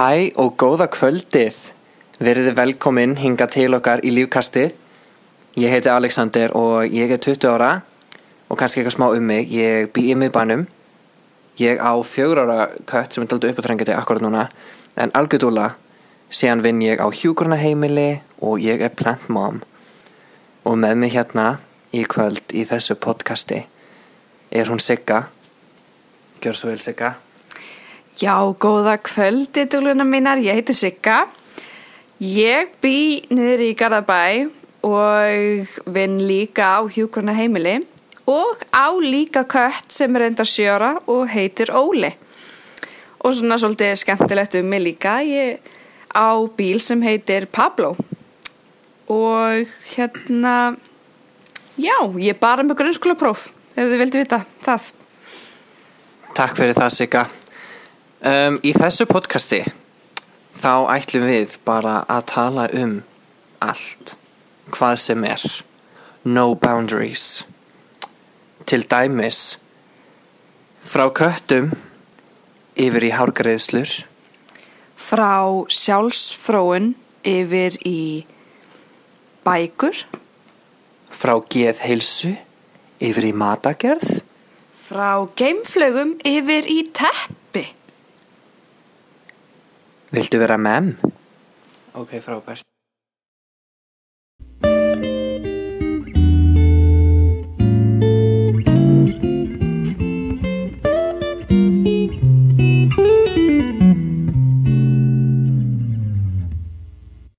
Hæ og góða kvöldið. Verðið velkomin hinga til okkar í lífkastið. Ég heiti Alexander og ég er 20 ára og kannski eitthvað smá um mig. Ég bý í miðbænum. Ég á fjögur ára kött sem er daldur uppátrængandi akkurat núna. En algjörðúla, síðan vinn ég á hjúkurnaheimili og ég er plant mom. Og með mig hérna í kvöld í þessu podcasti er hún Sigga. Gjör svo vel Sigga. Já, góða kvöldi dúluna mínar, ég heiti Sigga. Ég bý niður í Garðabæ og vinn líka á hjúkurna heimili og á líka kött sem er enda sjöra og heitir Óli. Og svona svolítið skemmtilegt um mig líka, ég á bíl sem heitir Pablo og hérna, já, ég bara með grunnskólapróf, ef þið vildi vita það. Takk fyrir það Sigga. Um, í þessu podcasti þá ætlum við bara að tala um allt, hvað sem er, no boundaries. Til dæmis, frá köttum yfir í hárgreðslur, frá sjálfsfróun yfir í bækur, frá geðheilsu yfir í matagerð, frá geimflögum yfir í teppi. Viltu vera mem? Ok, frábært.